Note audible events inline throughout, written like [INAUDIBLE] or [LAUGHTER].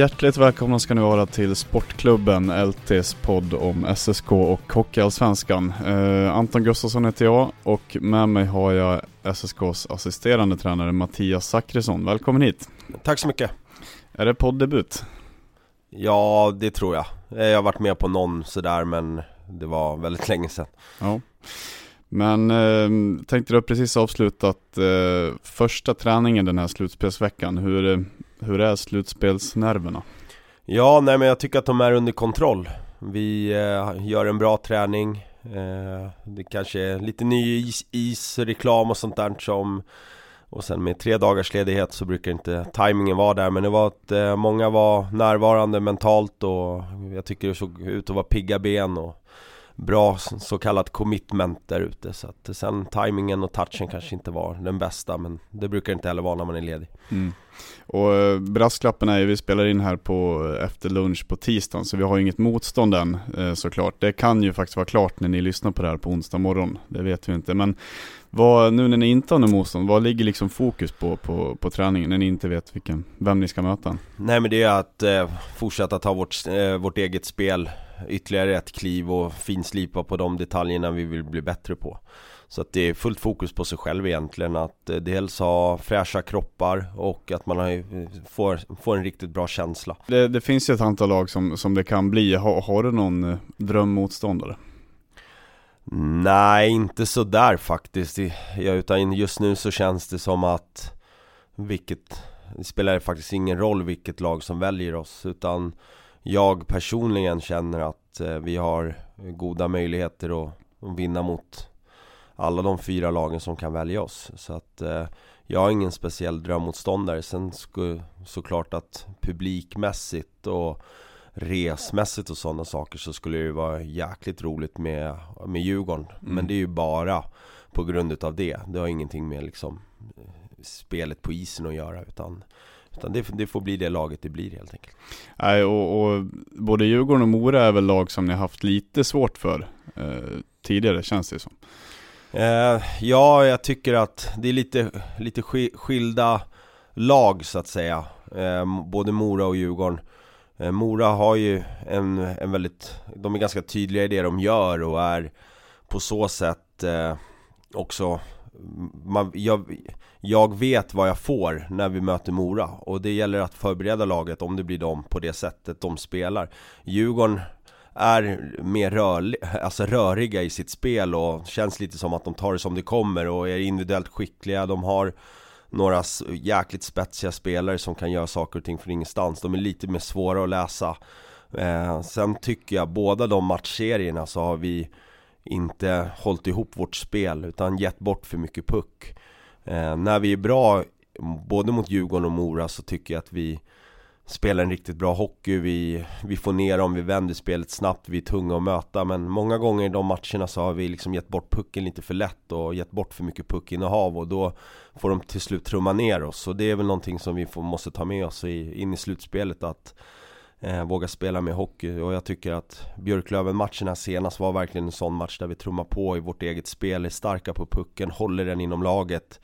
Hjärtligt välkomna ska ni vara till Sportklubben, LTs podd om SSK och Hockeyallsvenskan. Eh, Anton Gustafsson heter jag och med mig har jag SSKs assisterande tränare Mattias Zackrisson. Välkommen hit! Tack så mycket! Är det poddebut? Ja, det tror jag. Jag har varit med på någon sådär men det var väldigt länge sedan. Ja. Men eh, tänkte du precis avslutat eh, första träningen den här slutspelsveckan. Hur, hur är slutspelsnerverna? Ja, nej men jag tycker att de är under kontroll. Vi eh, gör en bra träning. Eh, det kanske är lite ny is, is, reklam och sånt där som och sen med tre dagars ledighet så brukar inte tajmingen vara där Men det var att eh, många var närvarande mentalt och jag tycker det såg ut att vara pigga ben och bra så kallat commitment där ute Så att sen tajmingen och touchen kanske inte var den bästa Men det brukar inte heller vara när man är ledig mm. Och eh, brasklappen är ju, vi spelar in här på efter lunch på tisdagen Så vi har ju inget motstånd än eh, såklart Det kan ju faktiskt vara klart när ni lyssnar på det här på onsdag morgon Det vet vi inte men vad, nu när ni inte har något motstånd, vad ligger liksom fokus på, på, på träningen när ni inte vet vilken, vem ni ska möta? Nej men det är att eh, fortsätta ta vårt, eh, vårt eget spel ytterligare ett kliv och finslipa på de detaljerna vi vill bli bättre på. Så att det är fullt fokus på sig själv egentligen att eh, dels ha fräscha kroppar och att man har, får, får en riktigt bra känsla. Det, det, finns ju ett antal lag som, som det kan bli, har, har du någon eh, drömmotståndare? Nej, inte så där faktiskt ja, Utan just nu så känns det som att Vilket Det spelar faktiskt ingen roll vilket lag som väljer oss Utan Jag personligen känner att eh, vi har goda möjligheter att, vinna mot Alla de fyra lagen som kan välja oss. Så att eh, Jag har ingen speciell drömmotståndare. Sen skulle såklart att publikmässigt och resmässigt och sådana saker så skulle det ju vara jäkligt roligt med, med Djurgården. Mm. Men det är ju bara på grund utav det. Det har ingenting med liksom spelet på isen att göra utan utan det, det, får bli det laget det blir helt enkelt. Nej och, och både Djurgården och Mora är väl lag som ni har haft lite svårt för eh, Tidigare känns det som. Eh, Ja, jag tycker att det är lite, lite skilda lag så att säga. Eh, Både Mora och Djurgården. Eh, Mora har ju en, en väldigt, de är ganska tydliga i det de gör och är på så sätt eh, också man, jag, jag vet vad jag får när vi möter Mora. Och det gäller att förbereda laget om det blir dem på det sättet de spelar. Djurgården är mer rörlig, alltså röriga i sitt spel och känns lite som att de tar det som det kommer och är individuellt skickliga, de har några jäkligt spetsiga spelare som kan göra saker och ting från ingenstans. De är lite mer svåra att läsa. Eh, Sen tycker jag båda de matchserierna så har vi inte hållit ihop vårt spel utan gett bort för mycket puck eh, När vi är bra både mot Djurgården och Mora så tycker jag att vi spelar en riktigt bra hockey, vi, vi får ner dem, vi vänder spelet snabbt, vi är tunga att möta. Men många gånger i de matcherna så har vi liksom gett bort pucken lite för lätt och gett bort för mycket puckinnehav och då får de till slut trumma ner oss. Och det är väl någonting som vi får, måste ta med oss i, in i slutspelet att eh, våga spela med hockey och jag tycker att Björklöven-matcherna senast var verkligen en sån match där vi trummar på i vårt eget spel, är starka på pucken, håller den inom laget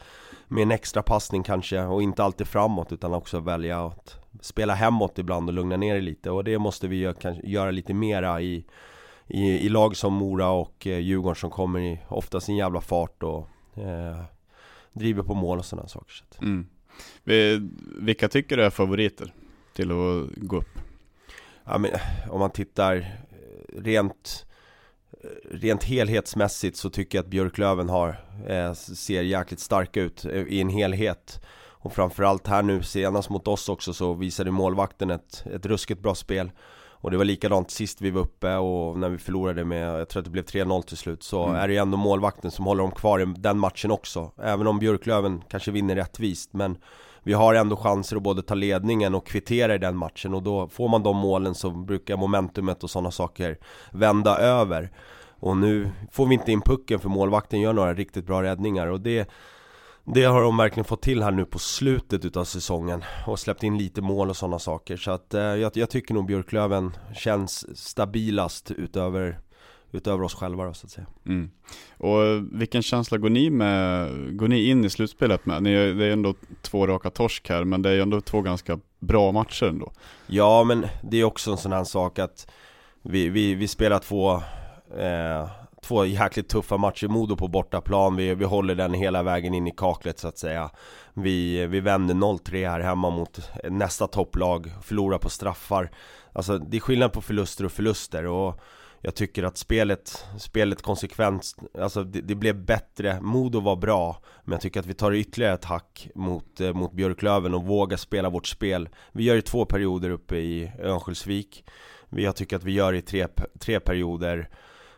med en extra passning kanske och inte alltid framåt utan också välja att spela hemåt ibland och lugna ner det lite och det måste vi göra, kanske, göra lite mera i i, i lag som Mora och eh, Djurgården som kommer i ofta sin jävla fart och eh, driver på mål och sådana saker. Mm. Vilka tycker du är favoriter till att gå upp? Ja, men, om man tittar eh, rent Rent helhetsmässigt så tycker jag att Björklöven har, eh, ser jäkligt starka ut eh, i en helhet. Och framförallt här nu senast mot oss också så visade målvakten ett, ett ruskigt bra spel. Och det var likadant sist vi var uppe och när vi förlorade med, jag tror att det blev 3-0 till slut Så mm. är det ju ändå målvakten som håller dem kvar i den matchen också. Även om Björklöven kanske vinner rättvist men vi har ändå chanser att både ta ledningen och kvittera i den matchen och då får man de målen så brukar momentumet och sådana saker vända över. Och nu får vi inte in pucken för målvakten gör några riktigt bra räddningar och det det har de verkligen fått till här nu på slutet utav säsongen och släppt in lite mål och sådana saker. Så att eh, jag, jag, tycker nog Björklöven känns stabilast utöver Utöver oss själva då så att säga. Mm. Och vilken känsla går ni med, går ni in i slutspelet med? Ni, det är ändå två raka torsk här men det är ändå två ganska bra matcher ändå. Ja men det är också en sån här sak att Vi, vi, vi spelar två eh, två jäkligt tuffa matcher, Modo på bortaplan, vi, vi håller den hela vägen in i kaklet så att säga. Vi, vi vänder 0-3 här hemma mot nästa topplag, förlorar på straffar. Alltså det är skillnad på förluster och förluster och jag tycker att spelet, spelet konsekvent, alltså det, det, blev bättre, Modo var bra Men jag tycker att vi tar ytterligare ett hack mot, eh, mot Björklöven och vågar spela vårt spel. Vi gör det två perioder uppe i Örnsköldsvik. Jag tycker att vi gör det i tre, tre perioder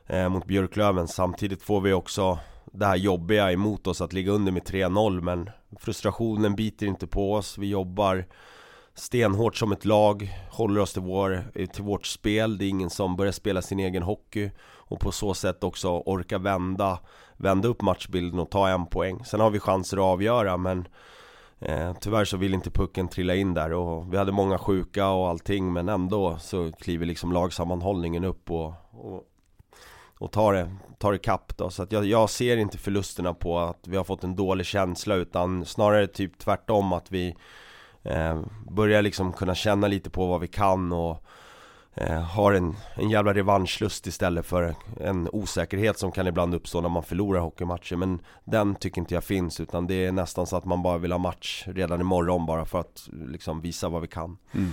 eh, mot Björklöven. Samtidigt får vi också det här jobbiga emot oss att ligga under med 3-0 Men frustrationen biter inte på oss, vi jobbar stenhårt som ett lag Håller oss till, vår, till vårt spel, det är ingen som börjar spela sin egen hockey Och på så sätt också orka vända Vända upp matchbilden och ta en poäng. Sen har vi chanser att avgöra men Eh, tyvärr så vill inte pucken trilla in där. Och vi hade många sjuka och allting men ändå så kliver liksom lagsammanhållningen upp och, och och tar det, tar det kapp då. Så att jag, jag ser inte förlusterna på att vi har fått en dålig känsla utan snarare typ tvärtom att vi eh, börjar liksom kunna känna lite på vad vi kan och eh, har en, en jävla revanschlust istället för en osäkerhet som kan ibland uppstå när man förlorar hockeymatcher Men den tycker inte jag finns utan det är nästan så att man bara vill ha match redan imorgon bara för att liksom visa vad vi kan mm.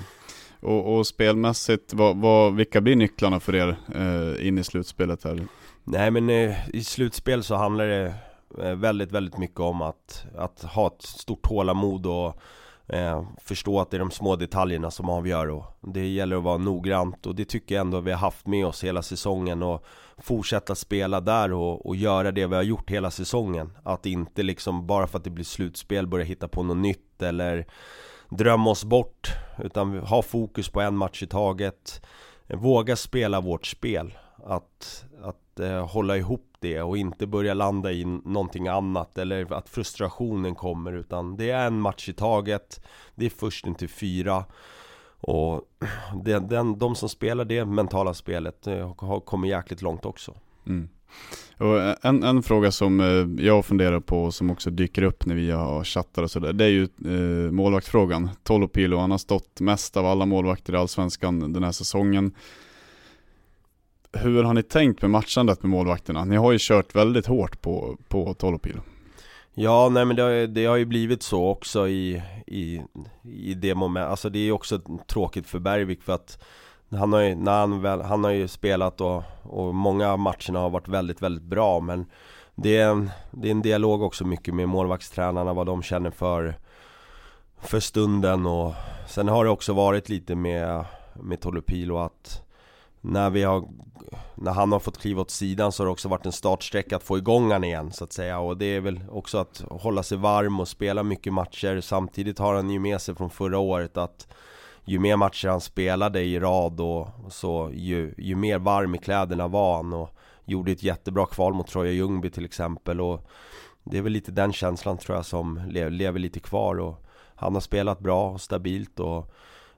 Och, och spelmässigt, vad, vad, vilka blir nycklarna för er eh, in i slutspelet här? Nej men eh, i slutspel så handlar det eh, väldigt, väldigt mycket om att, att ha ett stort tålamod och eh, förstå att det är de små detaljerna som avgör och det gäller att vara noggrant och det tycker jag ändå vi har haft med oss hela säsongen och fortsätta spela där och, och göra det vi har gjort hela säsongen. Att inte liksom bara för att det blir slutspel börja hitta på något nytt eller drömma oss bort Utan ha fokus på en match i taget. Våga spela vårt spel. Att, att eh, hålla ihop det och inte börja landa i någonting annat Eller att frustrationen kommer utan det är en match i taget Det är först till fyra och den, den, de som spelar det mentala spelet eh, har kommer jäkligt långt också mm. Och eh, en, en fråga som eh, jag funderar på och som också dyker upp när vi har chattar och sådär, det är ju eh, målvaktfrågan. Tolopilo, han har stått mest av alla målvakter i Allsvenskan den här säsongen. Hur har ni tänkt med matchandet med målvakterna? Ni har ju kört väldigt hårt på, på Tolopilo. Ja, nej men det har, det har ju blivit så också i, i, i det momentet. Alltså det är ju också tråkigt för Bergvik för att han har ju, när han, väl, han har ju spelat och, och många av matcherna har varit väldigt, väldigt bra men det är, en, det är en dialog också mycket med målvaktstränarna, vad de känner för, för stunden och sen har det också varit lite med, med Tolupilo att när, vi har, när han har fått kliva åt sidan så har det också varit en startsträcka att få igång han igen så att säga. Och det är väl också att hålla sig varm och spela mycket matcher. Samtidigt har han ju med sig från förra året att ju mer matcher han spelade i rad och så ju, ju mer varm i kläderna var han och gjorde ett jättebra kval mot Troja Ljungby till exempel. Och det är väl lite den känslan tror jag som lever, lever lite kvar. Och han har spelat bra och stabilt och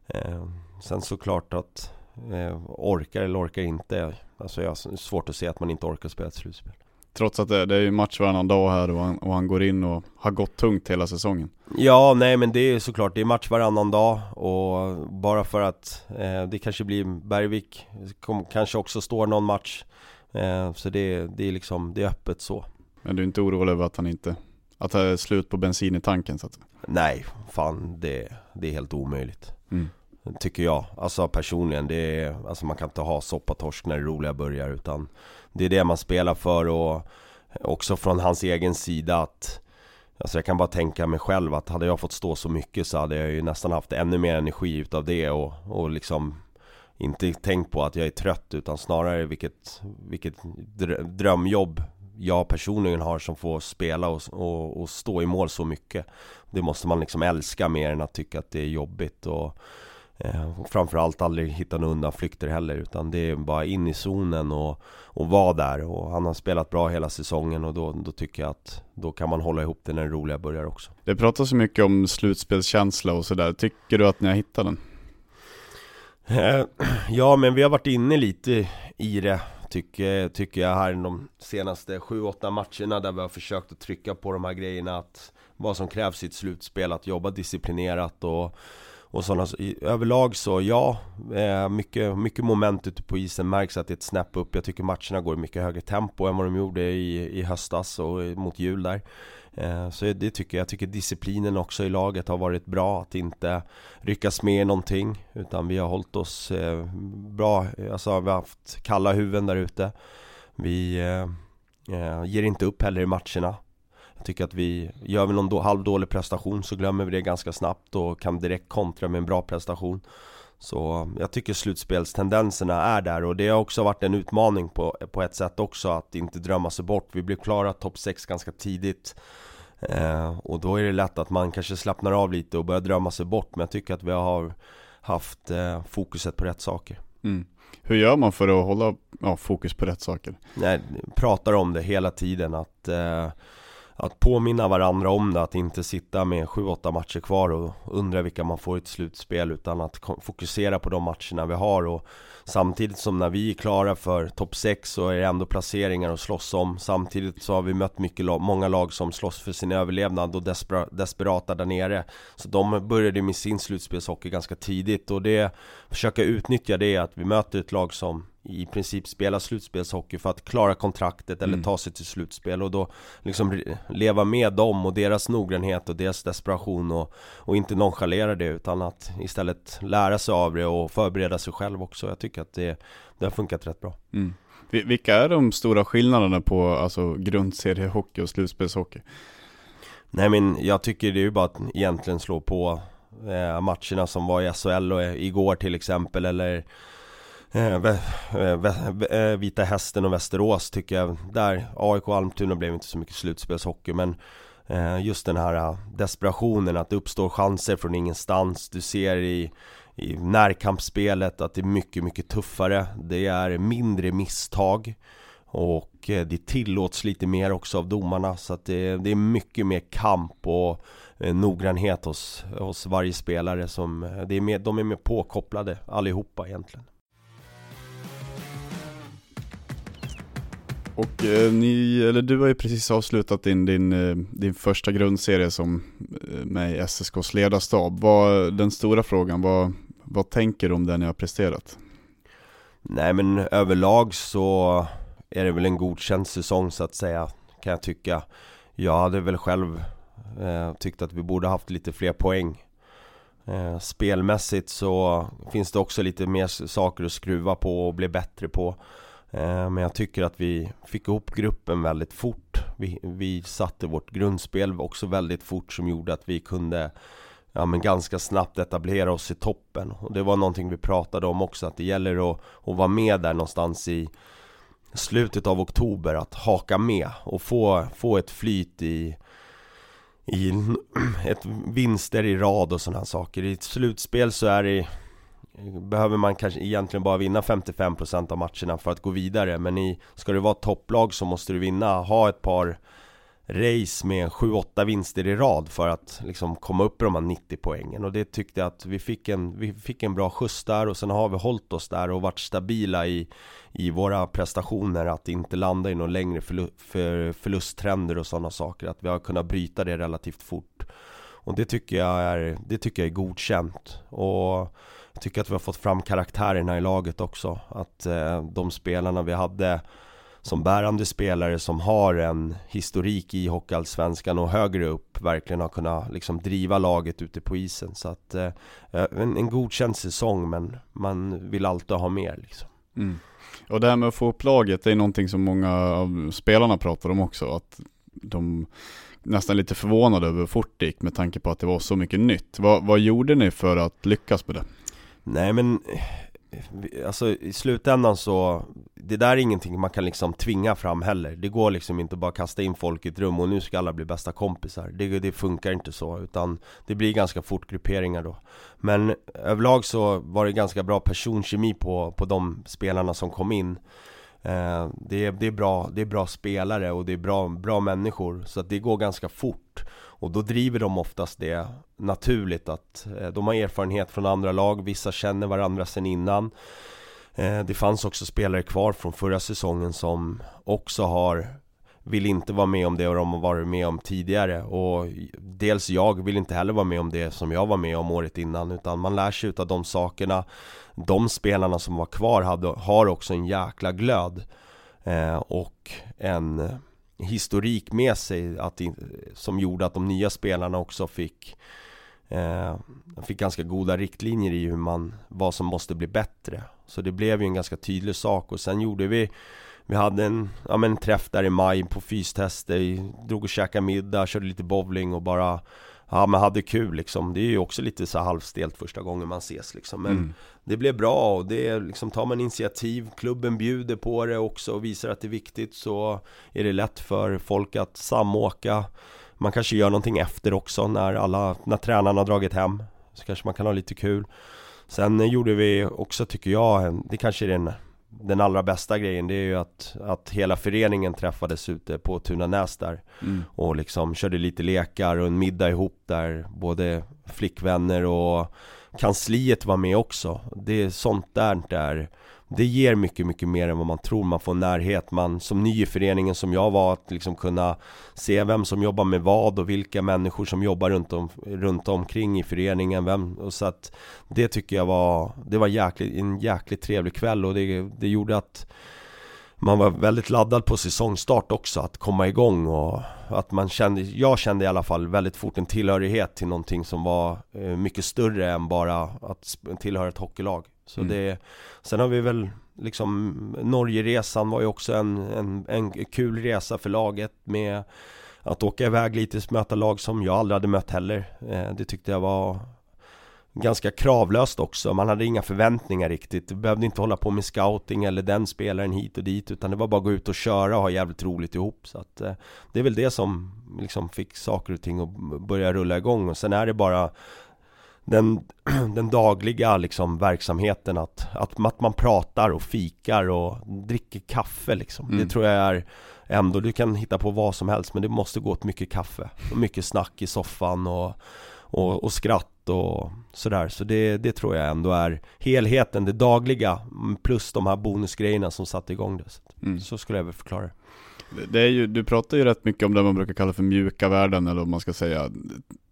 eh, sen såklart att eh, orkar eller orkar inte Alltså jag har svårt att se att man inte orkar spela ett slutspel Trots att det, det är ju match varannan dag här och han, och han går in och har gått tungt hela säsongen. Ja, nej men det är såklart, det är match varannan dag och bara för att eh, det kanske blir Bergvik, kom, kanske också står någon match. Eh, så det, det är liksom, det är öppet så. Men du är inte orolig över att han inte, att det är slut på bensin i tanken så att Nej, fan det, det är helt omöjligt. mm. Tycker jag, alltså personligen, det är, alltså man kan inte ha soppatorsk när det roliga börjar utan Det är det man spelar för och också från hans egen sida att Alltså jag kan bara tänka mig själv att hade jag fått stå så mycket så hade jag ju nästan haft ännu mer energi utav det och, och liksom Inte tänkt på att jag är trött utan snarare vilket, vilket drömjobb jag personligen har som får spela och, och, och stå i mål så mycket. Det måste man liksom älska mer än att tycka att det är jobbigt och Eh, framförallt aldrig hitta några undanflykter heller utan det är bara in i zonen och, och vara där och han har spelat bra hela säsongen och då, då tycker jag att då kan man hålla ihop det när det roliga börjar också. Det pratas så mycket om slutspelskänsla och sådär, tycker du att ni har hittat den? Eh, [CLEARS THROAT] ja men vi har varit inne lite i det tycker, tycker jag här de senaste 7-8 matcherna där vi har försökt att trycka på de här grejerna att vad som krävs i ett slutspel, att jobba disciplinerat och och sådana, överlag så ja, eh, mycket, mycket moment ute på isen märks att det är ett snäpp upp. Jag tycker matcherna går i mycket högre tempo än vad de gjorde i, i höstas och eh, mot jul där. Eh, så det tycker jag, jag tycker disciplinen också i laget har varit bra Att inte ryckas med i någonting Utan vi har hållit oss bra, alltså vi har haft kalla huvuden där ute. Vi ger inte upp heller i matcherna tycker att vi, gör vi någon då, halvdålig prestation så glömmer vi det ganska snabbt och kan direkt kontra med en bra prestation Så jag tycker slutspelstendenserna är där och det har också varit en utmaning på, på ett sätt också att inte drömma sig bort Vi blev klara topp 6 ganska tidigt eh, Och då är det lätt att man kanske slappnar av lite och börjar drömma sig bort Men jag tycker att vi har haft eh, fokuset på rätt saker mm. Hur gör man för att hålla ja, fokus på rätt saker? Nej, pratar om det hela tiden att eh, att påminna varandra om det, att inte sitta med 7-8 matcher kvar och undra vilka man får i ett slutspel utan att fokusera på de matcherna vi har. Och Samtidigt som när vi är klara för topp 6 så är det ändå placeringar att slåss om. Samtidigt så har vi mött mycket lag, många lag som slåss för sin överlevnad och desper, desperata där nere. Så de började med sin slutspelshockey ganska tidigt och det Försöka utnyttja det att vi möter ett lag som i princip spela slutspelshockey för att klara kontraktet eller mm. ta sig till slutspel och då liksom leva med dem och deras noggrannhet och deras desperation och, och inte nonchalera det utan att istället lära sig av det och förbereda sig själv också. Jag tycker att det, det har funkat rätt bra. Mm. Vilka är de stora skillnaderna på alltså, grundseriehockey och slutspelshockey? Nej men jag tycker det är ju bara att egentligen slå på eh, matcherna som var i SHL och igår till exempel eller Eh, eh, eh, Vita Hästen och Västerås tycker jag. Där, AIK och Almtuna blev inte så mycket slutspelshockey men Just den här desperationen att det uppstår chanser från ingenstans. Du ser i, i närkampsspelet att det är mycket, mycket tuffare. Det är mindre misstag och det tillåts lite mer också av domarna. Så att det, det är mycket mer kamp och noggrannhet hos, hos varje spelare som det är mer, De är mer påkopplade allihopa egentligen. Och eh, ni, eller du har ju precis avslutat din, din, eh, din första grundserie som eh, med i SSKs ledarstab. Vad, den stora frågan, vad, vad tänker du om det ni har presterat? Nej men överlag så är det väl en godkänd säsong så att säga, kan jag tycka. Jag hade väl själv eh, tyckt att vi borde haft lite fler poäng. Eh, spelmässigt så finns det också lite mer saker att skruva på och bli bättre på. Eh, men jag tycker att vi fick ihop gruppen väldigt fort vi, vi satte vårt grundspel också väldigt fort som gjorde att vi kunde Ja men ganska snabbt etablera oss i toppen och det var någonting vi pratade om också att det gäller att, att vara med där någonstans i slutet av oktober att haka med och få, få ett flyt i i [CLEARS THROAT] ett vinster i rad och sådana saker. I ett slutspel så är det behöver man kanske egentligen bara vinna 55% av matcherna för att gå vidare Men i, ska du vara topplag så måste du vinna, ha ett par race med 7-8 vinster i rad för att liksom komma upp i de här 90 poängen och det tyckte jag att vi fick en, vi fick en bra skjuts där och sen har vi hållit oss där och varit stabila i, i våra prestationer att inte landa i några längre förlu för förlusttrender och sådana saker att vi har kunnat bryta det relativt fort. Och det tycker jag är, det tycker jag är godkänt. Och jag tycker att vi har fått fram karaktärerna i laget också att eh, de spelarna vi hade som bärande spelare som har en historik i Hockeyallsvenskan och högre upp verkligen har kunnat liksom driva laget ute på isen. Så att eh, eh, en, en godkänd säsong men man vill alltid ha mer liksom. Mm. Och det här med att få upp laget, det är någonting som många av spelarna pratar om också. Att de nästan lite förvånade över hur fort det gick med tanke på att det var så mycket nytt. Vad, vad gjorde ni för att lyckas med det? Nej men Alltså i slutändan så Det där är ingenting man kan liksom tvinga fram heller. Det går liksom inte bara kasta in folk i ett rum och nu ska alla bli bästa kompisar. Det, det funkar inte så utan Det blir ganska fort grupperingar då. Men överlag så var det ganska bra personkemi på, på de spelarna som kom in. Eh, det, det, är bra, det är bra spelare och det är bra, bra människor. Så att det går ganska fort och då driver de oftast det naturligt att eh, de har erfarenhet från andra lag, vissa känner varandra sedan innan. Eh, det fanns också spelare kvar från förra säsongen som också har vill inte vara med om det och de har varit med om tidigare. Och dels jag vill inte heller vara med om det som jag var med om året innan utan man lär sig utav de sakerna. De spelarna som var kvar hade, har också en jäkla glöd eh, och en historik med sig att, som gjorde att de nya spelarna också fick eh, Fick ganska goda riktlinjer i hur man, vad som måste bli bättre. Så det blev ju en ganska tydlig sak. Och sen gjorde vi Vi hade en, ja men en träff där i maj på fystester, drog och käkade middag, körde lite bowling och bara Ja men hade kul liksom, det är ju också lite så halvstelt första gången man ses liksom. Men mm. det blev bra och det är liksom, tar man initiativ, klubben bjuder på det också och visar att det är viktigt så är det lätt för folk att samåka. Man kanske gör någonting efter också när alla, när tränarna har dragit hem. Så kanske man kan ha lite kul. Sen gjorde vi också tycker jag, det kanske är den den allra bästa grejen det är ju att, att hela föreningen träffades ute på Tunanäs där mm. Och liksom körde lite lekar och en middag ihop där Både flickvänner och kansliet var med också Det är sånt där där det ger mycket, mycket mer än vad man tror. Man får närhet. Man, som ny i föreningen som jag var, att liksom kunna se vem som jobbar med vad och vilka människor som jobbar runt, om, runt omkring i föreningen. Vem, och så att det tycker jag var, det var jäkligt, en jäkligt trevlig kväll och det, det gjorde att man var väldigt laddad på säsongstart också, att komma igång och att man kände, jag kände i alla fall väldigt fort en tillhörighet till någonting som var eh, mycket större än bara att tillhöra ett hockeylag. Så mm. det, sen har vi väl liksom Norgeresan var ju också en, en, en kul resa för laget med att åka iväg lite och möta lag som jag aldrig hade mött heller. Eh, det tyckte jag var ganska kravlöst också. Man hade inga förväntningar riktigt. Du behövde inte hålla på med scouting eller den spelaren hit och dit utan det var bara att gå ut och köra och ha jävligt roligt ihop. Så att eh, det är väl det som liksom fick saker och ting att börja rulla igång och sen är det bara den, [CLEARS THROAT] den dagliga liksom verksamheten att, att, att man pratar och fikar och dricker kaffe liksom. Mm. Det tror jag är ändå, du kan hitta på vad som helst men det måste gå åt mycket kaffe och mycket snack i soffan och, och, och skratt och sådär. Så det, det tror jag ändå är helheten, det dagliga plus de här bonusgrejerna som satte igång det. Mm. Så skulle jag väl förklara det. Det är ju, du pratar ju rätt mycket om det man brukar kalla för mjuka värden eller vad man ska säga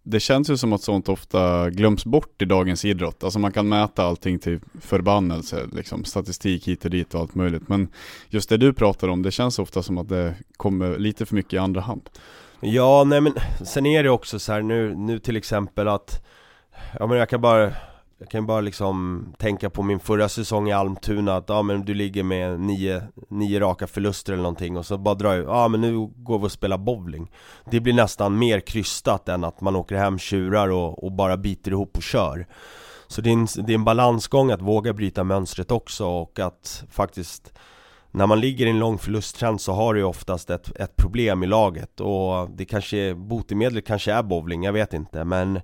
det känns ju som att sånt ofta glöms bort i dagens idrott. Alltså man kan mäta allting till förbannelse, liksom statistik hit och dit och allt möjligt. Men just det du pratar om, det känns ofta som att det kommer lite för mycket i andra hand. Ja, nej men sen är det också så här nu, nu till exempel att Ja men jag kan bara jag kan bara liksom tänka på min förra säsong i Almtuna att ja men du ligger med nio, nio raka förluster eller någonting och så bara drar jag, ja men nu går vi och spelar bowling. Det blir nästan mer krystat än att man åker hem, tjurar och, och bara biter ihop och kör. Så det är, en, det är en balansgång att våga bryta mönstret också och att faktiskt när man ligger i en lång förlusttrend så har du oftast ett, ett problem i laget och det kanske, botemedlet kanske är bowling, jag vet inte men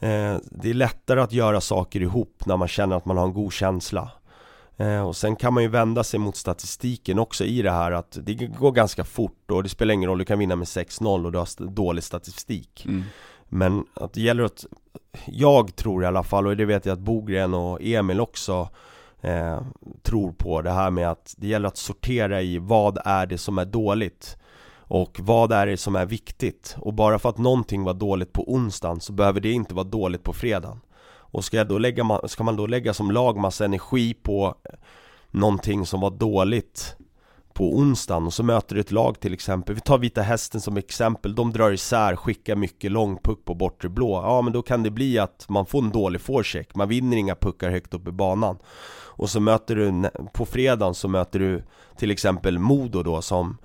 det är lättare att göra saker ihop när man känner att man har en god känsla Eh, och sen kan man ju vända sig mot statistiken också i det här att det går ganska fort och det spelar ingen roll, du kan vinna med 6-0 och du har dålig statistik. Mm. Men att det gäller att, jag tror i alla fall, och det vet jag att Bogren och Emil också eh, tror på det här med att det gäller att sortera i vad är det som är dåligt och vad är det som är viktigt? Och bara för att någonting var dåligt på onsdagen så behöver det inte vara dåligt på fredagen. Och ska, jag då lägga, ska man då lägga som lag massa energi på någonting som var dåligt på onsdagen? Och så möter du ett lag till exempel. Vi tar Vita Hästen som exempel, de drar isär, skickar mycket långpuck på bortre blå. Ja men då kan det bli att man får en dålig forecheck, man vinner inga puckar högt upp i banan. Och så möter du, på fredagen så möter du till exempel Modo då som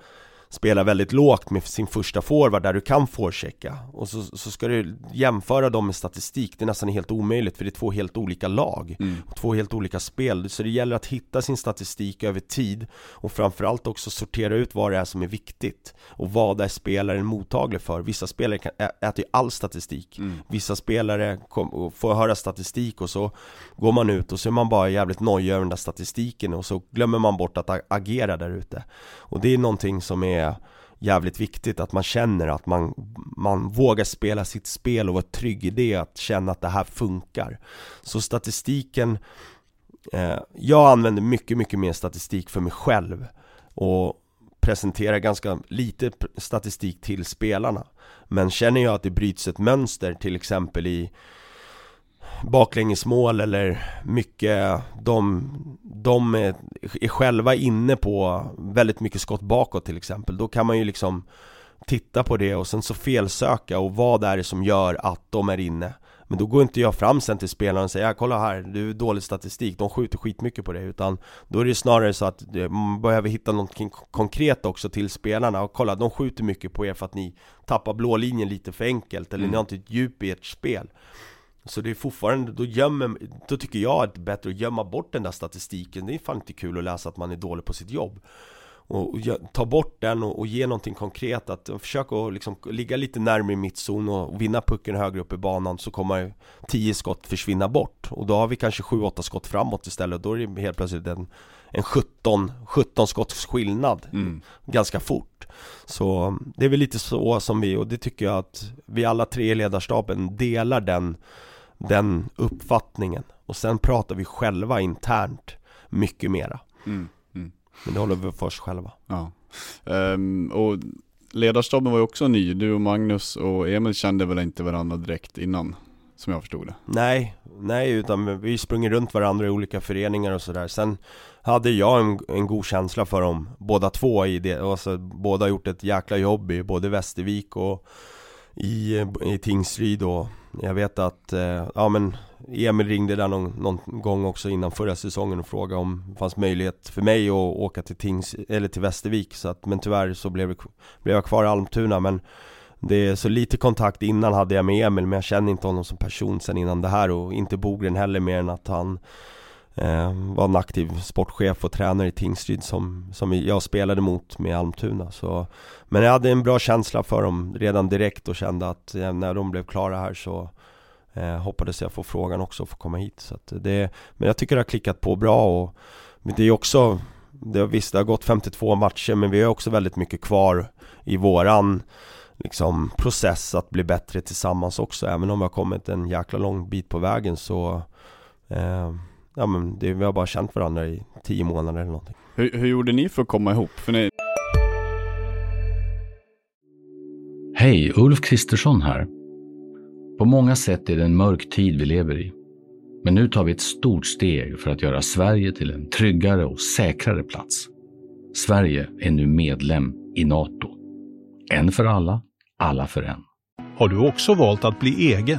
spelar väldigt lågt med sin första forward där du kan forechecka och så, så ska du jämföra dem med statistik, det är nästan helt omöjligt för det är två helt olika lag mm. och två helt olika spel, så det gäller att hitta sin statistik över tid och framförallt också sortera ut vad det är som är viktigt och vad är spelaren mottaglig för. Vissa spelare kan, äter ju all statistik, mm. vissa spelare kom, får höra statistik och så går man ut och så är man bara jävligt nojig över den där statistiken och så glömmer man bort att agera där ute och det är någonting som är är jävligt viktigt att man känner att man, man vågar spela sitt spel och vara trygg i det, att känna att det här funkar. Så statistiken, eh, jag använder mycket, mycket mer statistik för mig själv och presenterar ganska lite statistik till spelarna. Men känner jag att det bryts ett mönster till exempel i baklängesmål eller mycket de, de är, är själva inne på väldigt mycket skott bakåt till exempel. Då kan man ju liksom titta på det och sen så felsöka och vad är det som gör att de är inne. Men då går inte jag fram sen till spelaren och säger kolla här, du är dålig statistik, de skjuter skitmycket på det Utan då är det snarare så att man behöver hitta något konkret också till spelarna och kolla, de skjuter mycket på er för att ni tappar blå linjen lite för enkelt Eller mm. ni har inte ett djup i ert spel så det är fortfarande, då gömmer, då tycker jag att det är bättre att gömma bort den där statistiken. Det är fan inte kul att läsa att man är dålig på sitt jobb. Och, ta bort den och, och, ge någonting konkret. Att försöka att liksom ligga lite närmare mittzon och vinna pucken högre upp i banan så kommer 10 skott försvinna bort. Och då har vi kanske 7-8 skott framåt istället. Och då är det helt plötsligt en, en 17, 17 skotts skillnad mm. ganska fort. Så det är väl lite så som vi, och det tycker jag att vi alla tre i ledarstaben delar den den uppfattningen. Och sen pratar vi själva internt mycket mera. Mm, mm. Men det håller vi för oss själva. Ja. Um, och ledarstaben var ju också ny, du och Magnus och Emil kände väl inte varandra direkt innan som jag förstod det? Nej, nej utan vi sprungit runt varandra i olika föreningar och sådär. Sen hade jag en, en god känsla för dem båda två i det, alltså, båda gjort ett jäkla jobb i både Västervik och i, i Tingsryd då, jag vet att, eh, ja men Emil ringde där någon, någon, gång också innan förra säsongen och frågade om det fanns möjlighet för mig att åka till Tings, eller till Västervik. Så att, Men tyvärr så blev, blev jag kvar i Almtuna. Men det är så lite kontakt innan hade jag med Emil men jag känner inte honom som person sen innan det här. Och inte Bogren heller mer än att han Eh, var en aktiv sportchef och tränare i Tingsryd som, som jag spelade mot med Almtuna så, Men jag hade en bra känsla för dem redan direkt och kände att eh, när de blev klara här så eh, hoppades jag få frågan också och få komma hit. Så att det, Men jag tycker det har klickat på bra och det är också det har, Visst, det har gått 52 matcher men vi har också väldigt mycket kvar i våran liksom, process att bli bättre tillsammans också. Även om vi har kommit en jäkla lång bit på vägen så eh, ja men det, vi har bara känt varandra i tio månader eller någonting. Hur, hur gjorde ni för att komma ihop? För ni... Hej, Ulf Kristersson här. På många sätt är det en mörk tid vi lever i. Men nu tar vi ett stort steg för att göra Sverige till en tryggare och säkrare plats. Sverige är nu medlem i Nato. En för alla, alla för en. Har du också valt att bli egen?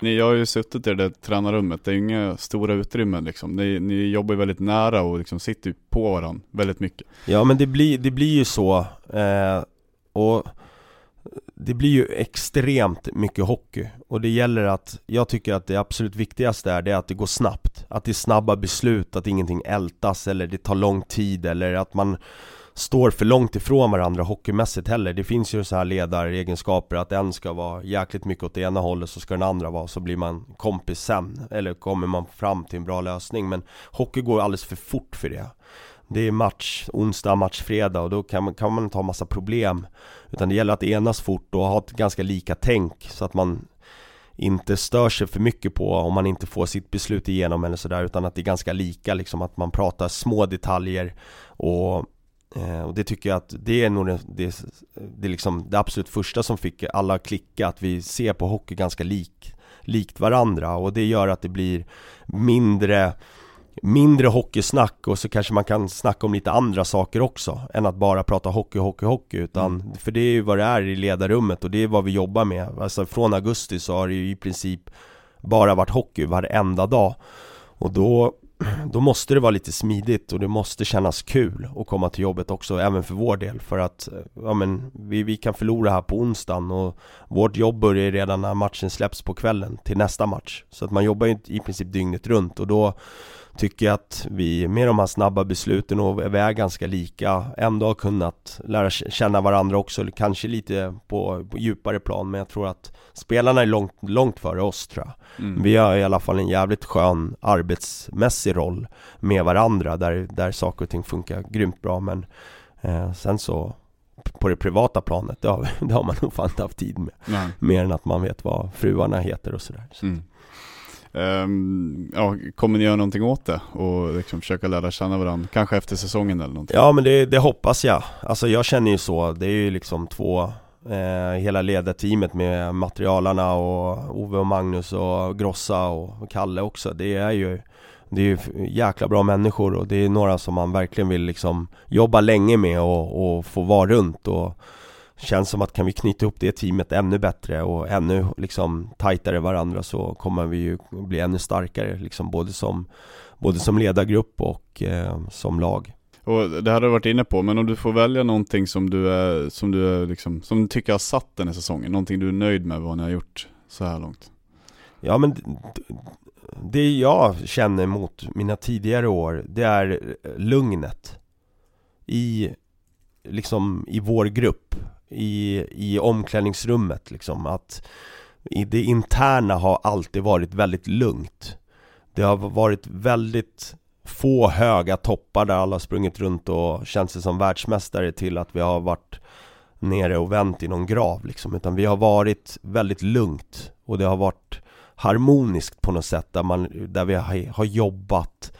Ni har ju suttit i det där tränarrummet, det är ju inga stora utrymmen liksom. Ni, ni jobbar ju väldigt nära och liksom sitter ju på varandra väldigt mycket. Ja men det blir, det blir ju så. Eh, och det blir ju extremt mycket hockey och det gäller att, jag tycker att det absolut viktigaste är det att det går snabbt Att det är snabba beslut, att ingenting ältas eller det tar lång tid eller att man står för långt ifrån varandra hockeymässigt heller. Det finns ju så här ledaregenskaper att en ska vara jäkligt mycket åt det ena hållet så ska den andra vara, så blir man kompis sen. Eller kommer man fram till en bra lösning. Men hockey går alldeles för fort för det. Det är match onsdag, match fredag och då kan man, kan man inte ha massa problem. Utan det gäller att enas fort och ha ett ganska lika tänk så att man inte stör sig för mycket på om man inte får sitt beslut igenom eller sådär utan att det är ganska lika liksom att man pratar små detaljer och, eh, och det tycker jag att det är nog det, det, det, är liksom det absolut första som fick alla att klicka att vi ser på hockey ganska lik, likt varandra. Och det gör att det blir mindre mindre hockeysnack och så kanske man kan snacka om lite andra saker också än att bara prata hockey, hockey, hockey. Utan mm. för det är ju vad det är i ledarrummet och det är vad vi jobbar med. Alltså från augusti så har det ju i princip bara varit hockey varenda dag. Och då då måste det vara lite smidigt och det måste kännas kul att komma till jobbet också, även för vår del. För att eh, ja, men, vi, vi kan förlora här på onsdagen och vårt jobb börjar redan när matchen släpps på kvällen till nästa match. Så att man jobbar ju i princip dygnet runt och då tycker jag att vi med de här snabba besluten och vi är ganska lika ändå har kunnat lära känna varandra också, kanske lite på, på djupare plan men jag tror att spelarna är långt, långt före oss tror jag mm. Vi har i alla fall en jävligt skön arbetsmässig roll med varandra där, där saker och ting funkar grymt bra men eh, sen så på det privata planet, det har, [LAUGHS] det har man nog fan inte haft tid med Nej. Mer än att man vet vad fruarna heter och sådär så. Mm. Um, ja, kommer ni göra någonting åt det och liksom försöka lära känna varandra? Kanske efter säsongen eller någonting? Ja men det, det hoppas jag Alltså jag känner ju så, det är ju liksom två eh, Hela ledarteamet med materialarna och Ove och Magnus och Grossa och Kalle också Det är ju det är ju jäkla bra människor och det är några som man verkligen vill liksom jobba länge med och, och få vara runt och Känns som att kan vi knyta ihop det teamet ännu bättre och ännu liksom tajtare varandra så kommer vi ju bli ännu starkare liksom både som Både som ledargrupp och eh, som lag och det här har du varit inne på, men om du får välja någonting som du är, som du är liksom, som du tycker har satt den här säsongen, någonting du är nöjd med vad ni har gjort så här långt? Ja men det jag känner mot mina tidigare år, det är lugnet i, liksom i vår grupp i, i omklädningsrummet liksom att det interna har alltid varit väldigt lugnt. Det har varit väldigt få höga toppar där alla sprungit runt och känt sig som världsmästare till att vi har varit nere och vänt i någon grav liksom. Utan vi har varit väldigt lugnt och det har varit harmoniskt på något sätt där, man, där vi har, har jobbat.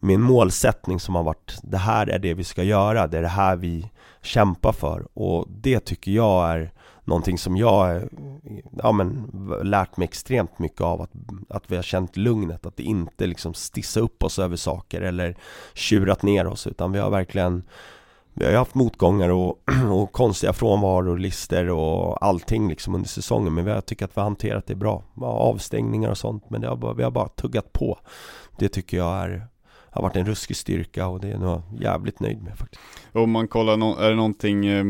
Med en målsättning som har varit Det här är det vi ska göra, det är det här vi kämpa för. Och det tycker jag är någonting som jag ja, men, lärt mig extremt mycket av att, att vi har känt lugnet, att det inte liksom stissa upp oss över saker eller tjurat ner oss utan vi har verkligen vi har ju haft motgångar och, [CLEARS THROAT] och konstiga frånvaror, lister och allting liksom under säsongen Men vi tycker att vi har hanterat det bra. Avstängningar och sånt men det har bara, vi har bara tuggat på. Det tycker jag är har varit en ruskig styrka och det är jag jävligt nöjd med faktiskt. Om man kollar, är det någonting eh,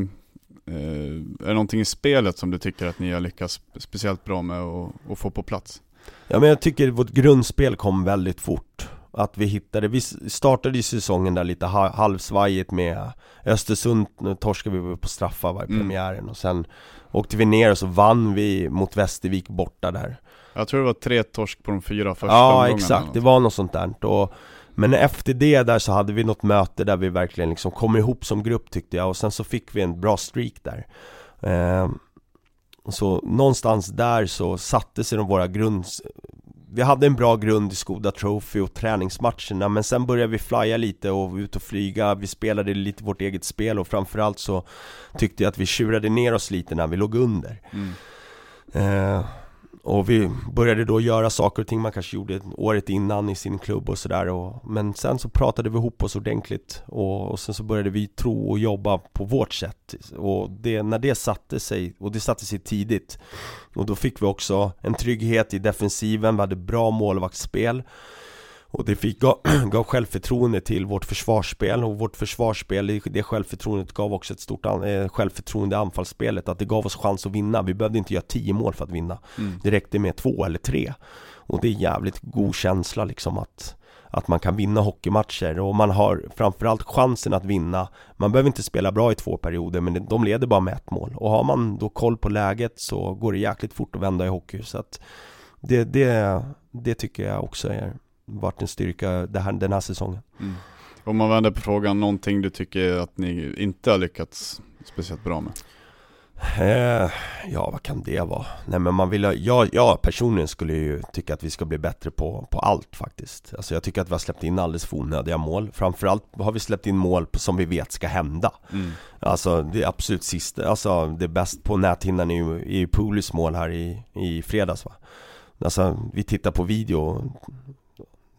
är det någonting i spelet som du tycker att ni har lyckats speciellt bra med att få på plats? Ja men jag tycker vårt grundspel kom väldigt fort Att vi hittade, vi startade ju säsongen där lite halvsvajigt med Östersund nu torskade vi på straffar var i mm. premiären och sen Åkte vi ner och så vann vi mot Västervik borta där Jag tror det var tre torsk på de fyra första Ja exakt, det var något sånt där och men efter det där så hade vi något möte där vi verkligen liksom kom ihop som grupp tyckte jag. Och sen så fick vi en bra streak där. Eh, Så någonstans där så satte sig de våra grunds Vi hade en bra grund i Skoda Trophy och träningsmatcherna men sen började vi flya lite och ut och flyga. Vi spelade lite vårt eget spel och framförallt så tyckte jag att vi tjurade ner oss lite när vi låg under. Mm. eh, och vi började då göra saker och ting man kanske gjorde året innan i sin klubb och sådär Men sen så pratade vi ihop oss ordentligt och, och sen så började vi tro och jobba på vårt sätt. Och det, när det satte sig, och det satte sig tidigt Och då fick vi också en trygghet i defensiven, vi hade bra målvaktsspel och det fick, gav, [CLEARS THROAT] gav självförtroende till vårt försvarsspel. Och vårt försvarsspel, det, det självförtroendet gav också ett stort an, eh, självförtroende i anfallsspelet. Att det gav oss chans att vinna, vi behövde inte göra tio mål för att vinna. Mm. Det räckte med två eller tre. Och det är jävligt god känsla liksom att att man kan vinna hockeymatcher. Och man har framförallt chansen att vinna. Man behöver inte spela bra i två perioder men de leder bara med ett mål. Och har man då koll på läget så går det jäkligt fort att vända i hockey. Så att det, det, det tycker jag också är varit en styrka det här, den här säsongen. Mm. Om man vänder på frågan, någonting du tycker att ni inte har lyckats speciellt bra med? Eh, ja, vad kan det vara? Nej men man vill ha, jag, jag personligen skulle ju tycka att vi ska bli bättre på, på allt faktiskt Alltså jag tycker att vi har släppt in alldeles för onödiga mål Framförallt har vi släppt in mål som vi vet ska hända mm. Alltså det absolut sista, alltså det bäst på näthinnan är ju, är ju Pulis mål här i, i fredags va Alltså vi tittar på video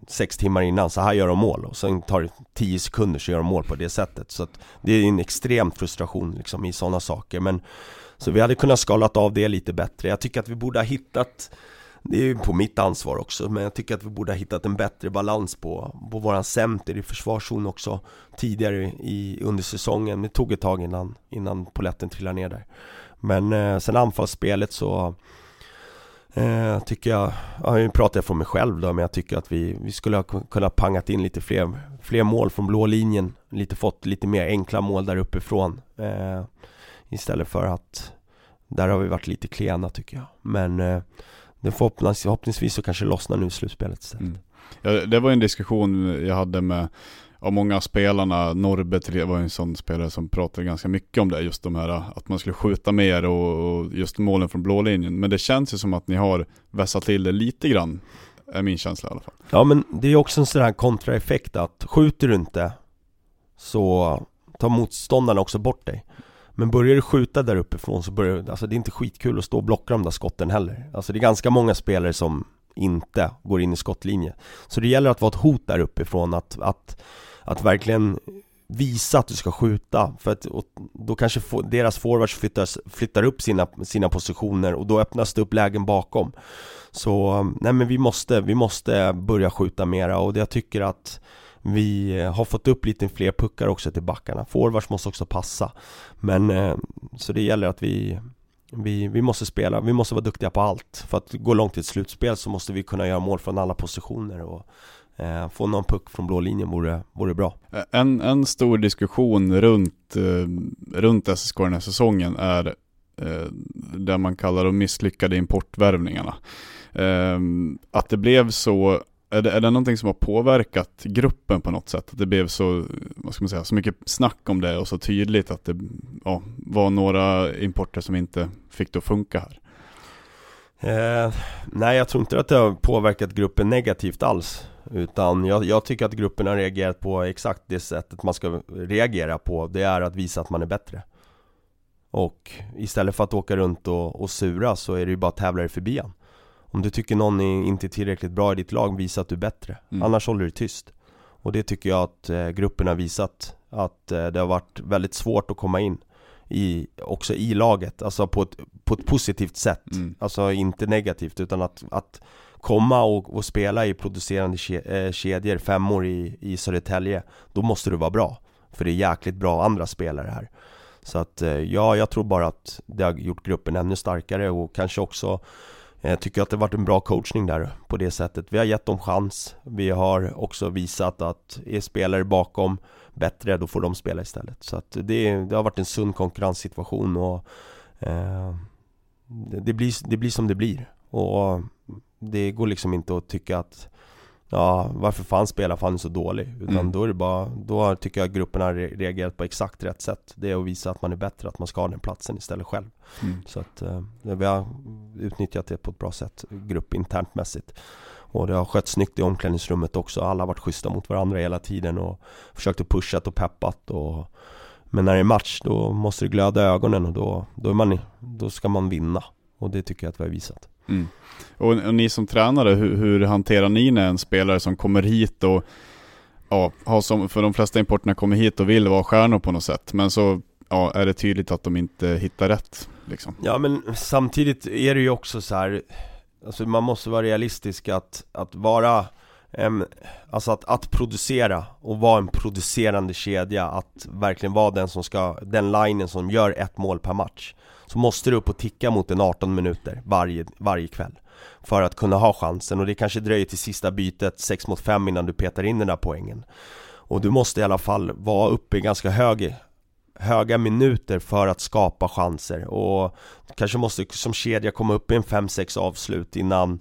sex timmar innan, så här gör de mål. Och sen tar det tio sekunder så gör de mål på det sättet. Så att det är en extrem frustration liksom i sådana saker. Men Så vi hade kunnat skalat av det lite bättre. Jag tycker att vi borde ha hittat Det är ju på mitt ansvar också men jag tycker att vi borde ha hittat en bättre balans på, på våran center i försvarszon också Tidigare i, under säsongen, det tog ett tag innan, innan poletten trillade ner där. Men eh, sen anfallsspelet så Eh, tycker jag, ja, nu pratar jag från mig själv då, men jag tycker att vi, vi skulle ha kunnat pangat in lite fler, fler mål från blå linjen. Lite fått lite mer enkla mål där uppifrån eh, Istället för att Där har vi varit lite klena tycker jag. Men eh, det förhoppningsvis, förhoppningsvis så kanske lossnar nu i slutspelet istället. Mm. ja, Det var en diskussion jag hade med av många spelarna, Norrbe var en sån spelare som pratade ganska mycket om det, just de här att man skulle skjuta mer och, och just målen från blå linjen. Men det känns ju som att ni har vässat till det lite grann, är min känsla i alla fall. Ja men det är också en sån här kontraeffekt att skjuter du inte så tar motståndarna också bort dig. Men börjar du skjuta där uppifrån så börjar alltså det är inte skitkul att stå och blocka de där skotten heller. Alltså det är ganska många spelare som inte går in i skottlinje. Så det gäller att vara ett hot där uppifrån, att, att att verkligen visa att du ska skjuta. För att då kanske deras forwards flyttas, flyttar upp sina, sina positioner och då öppnas det upp lägen bakom. Så nej men vi måste, vi måste börja skjuta mera och jag tycker att vi har fått upp lite fler puckar också till backarna. Forwards måste också passa. Men eh, så det gäller att vi vi, vi måste spela, vi måste vara duktiga på allt För att gå långt i ett slutspel så måste vi kunna göra mål från alla positioner och Eh, få någon puck från blå linjen vore, vore bra. Eh, en, en stor diskussion runt, eh, runt SSK den här säsongen är eh, det man kallar de misslyckade importvärvningarna. Eh, att det blev så är det, är det någonting som har påverkat gruppen på något sätt? Att det blev så, vad ska man säga, så mycket snack om det och så tydligt att det ja, var några importer som inte fick det att funka här? Eh, nej, jag tror inte att det har påverkat gruppen negativt alls. Utan jag, jag, tycker att gruppen har reagerat på exakt det sättet man ska reagera på Det är att visa att man är bättre Och istället för att åka runt och, och sura så är det ju bara att tävla dig förbi han. Om du tycker någon är inte tillräckligt bra i ditt lag, visa att du är bättre. Mm. Annars håller du tyst. Och det tycker jag att eh, gruppen har visat Att eh, det har varit väldigt svårt att komma in i, också i laget, alltså på ett, på ett positivt sätt. Mm. Alltså inte negativt utan att, att komma och, och spela i producerande eh, kedjor, femmor i, i Södertälje. Då måste du vara bra. För det är jäkligt bra andra spelare här. Så att eh, ja, jag tror bara att det har gjort gruppen ännu starkare och kanske också Eh, jag tycker att det varit en bra coachning där på det sättet. Vi har gett dem chans. Vi har också visat att är spelare bakom bättre, då får de spela istället. Så att det, det har varit en sund konkurrenssituation och eh, det, blir, det blir som det blir. Och det går liksom inte att tycka att Ja, varför fan spelar fan så dålig? Utan mm. då är det bara, då tycker jag gruppen har reagerat på exakt rätt sätt Det är att visa att man är bättre, att man ska ha den platsen istället själv mm. Så att eh, vi har utnyttjat det på ett bra sätt, gruppinternt mässigt Och det har skött snyggt i omklädningsrummet också, alla har varit schyssta mot varandra hela tiden och försökt att pushat och peppat och Men när det är match, då måste det glöda ögonen och då, då, är man, då ska man vinna Och det tycker jag att vi har visat Mm. Och, och, ni som tränare, hur, hur, hanterar ni när en spelare som kommer hit och ja, har som, för de flesta importerna kommer hit och vill vara stjärnor på något sätt, men så ja, är det tydligt att de inte hittar rätt liksom. Ja men samtidigt är det ju också så här, alltså man måste vara realistisk att, att vara um, Alltså att, att producera och vara en producerande kedja Att verkligen vara den som ska, den linen som gör ett mål per match så måste du upp och ticka mot en 18 minuter varje, varje kväll. För att kunna ha chansen. Och det kanske dröjer till sista bytet 6 mot 5 innan du petar in den där poängen. Och du måste i alla fall vara uppe i ganska hög höga minuter för att skapa chanser. Och kanske måste som kedja komma upp i en 5-6 avslut innan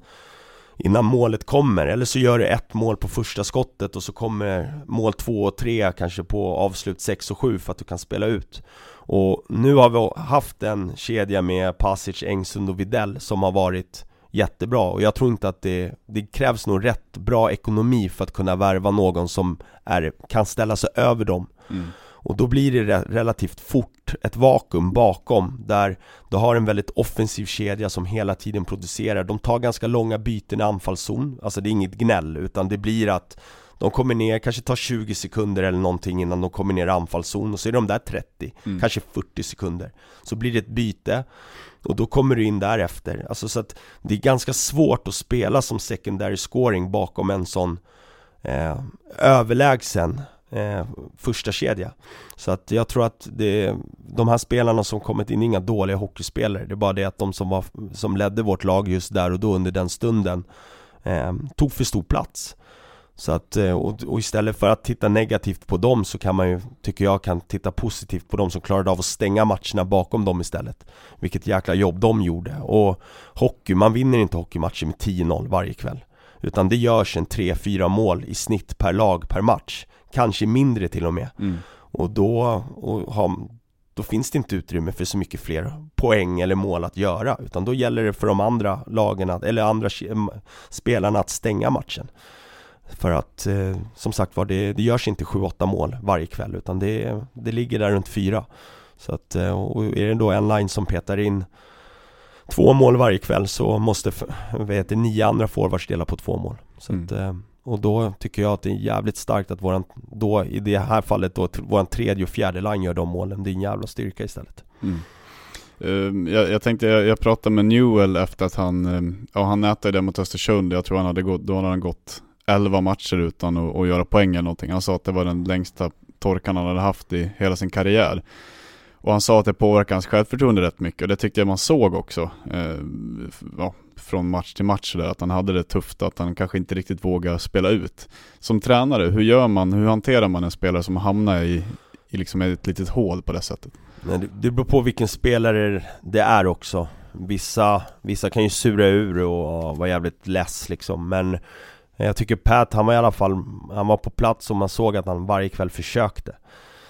innan målet kommer eller så gör du ett mål på första skottet och så kommer mål två och tre kanske på avslut sex och sju för att du kan spela ut. Och nu har vi haft en kedja med Pasic, Engsund och Videll som har varit jättebra. Och jag tror inte att det, det krävs nog rätt bra ekonomi för att kunna värva någon som är, kan ställa sig över dem. Mm. Och då blir det relativt fort ett vakuum bakom där du har en väldigt offensiv kedja som hela tiden producerar. De tar ganska långa byten i anfallszon, alltså det är inget gnäll utan det blir att de kommer ner, kanske tar 20 sekunder eller någonting innan de kommer ner i anfallszon och så är de där 30, mm. kanske 40 sekunder. Så blir det ett byte och då kommer du in därefter, alltså så att det är ganska svårt att spela som secondary scoring bakom en sån eh, överlägsen eh, första kedja. Så att jag tror att det, de här spelarna som kommit in är inga dåliga hockeyspelare. Det är bara det att de som, var, som ledde vårt lag just där och då under den stunden eh, Tog för stor plats. Så att, eh, och, och, istället för att titta negativt på dem så kan man ju, tycker jag, kan titta positivt på dem som klarade av att stänga matcherna bakom dem istället. Vilket jäkla jobb de gjorde. Och hockey, man vinner inte hockeymatcher med 10-0 varje kväll. Utan det görs en 3-4 mål i snitt per lag per match. Kanske mindre till och med mm. Och då, och ha, då finns det inte utrymme för så mycket fler poäng eller mål att göra Utan då gäller det för de andra lagen, att, eller andra spelarna att stänga matchen För att, eh, som sagt var, det, det görs inte 7-8 mål varje kväll utan det, det ligger där runt 4 Så att, eh, och är det då en line som petar in två mål varje kväll så måste, vet nio andra forwards dela på två mål Så mm. att, eh, och då tycker jag att det är jävligt starkt att våran, då i det här fallet då, våran tredje och fjärde line gör de målen. Det är en jävla styrka istället. Mm. Uh, jag, jag, tänkte, jag, jag, pratade med Newell efter att han, uh, ja han nätade det mot Östersund, jag tror han hade gått, då hade han gått 11 matcher utan att, att göra poäng eller någonting. Han sa att det var den längsta torkan han hade haft i hela sin karriär. Och han sa att det påverkar hans självförtroende rätt mycket och det tyckte jag man såg också. Eh, ja, från match till match där, att han hade det tufft, att han kanske inte riktigt vågar spela ut. Som tränare, hur gör man, hur hanterar man en spelare som hamnar i, i liksom ett litet hål på det sättet? Nej, det beror på vilken spelare det är också. Vissa, vissa kan ju sura ur och vara jävligt less liksom, men jag tycker Pat, han var i alla fall, han var på plats och man såg att han varje kväll försökte.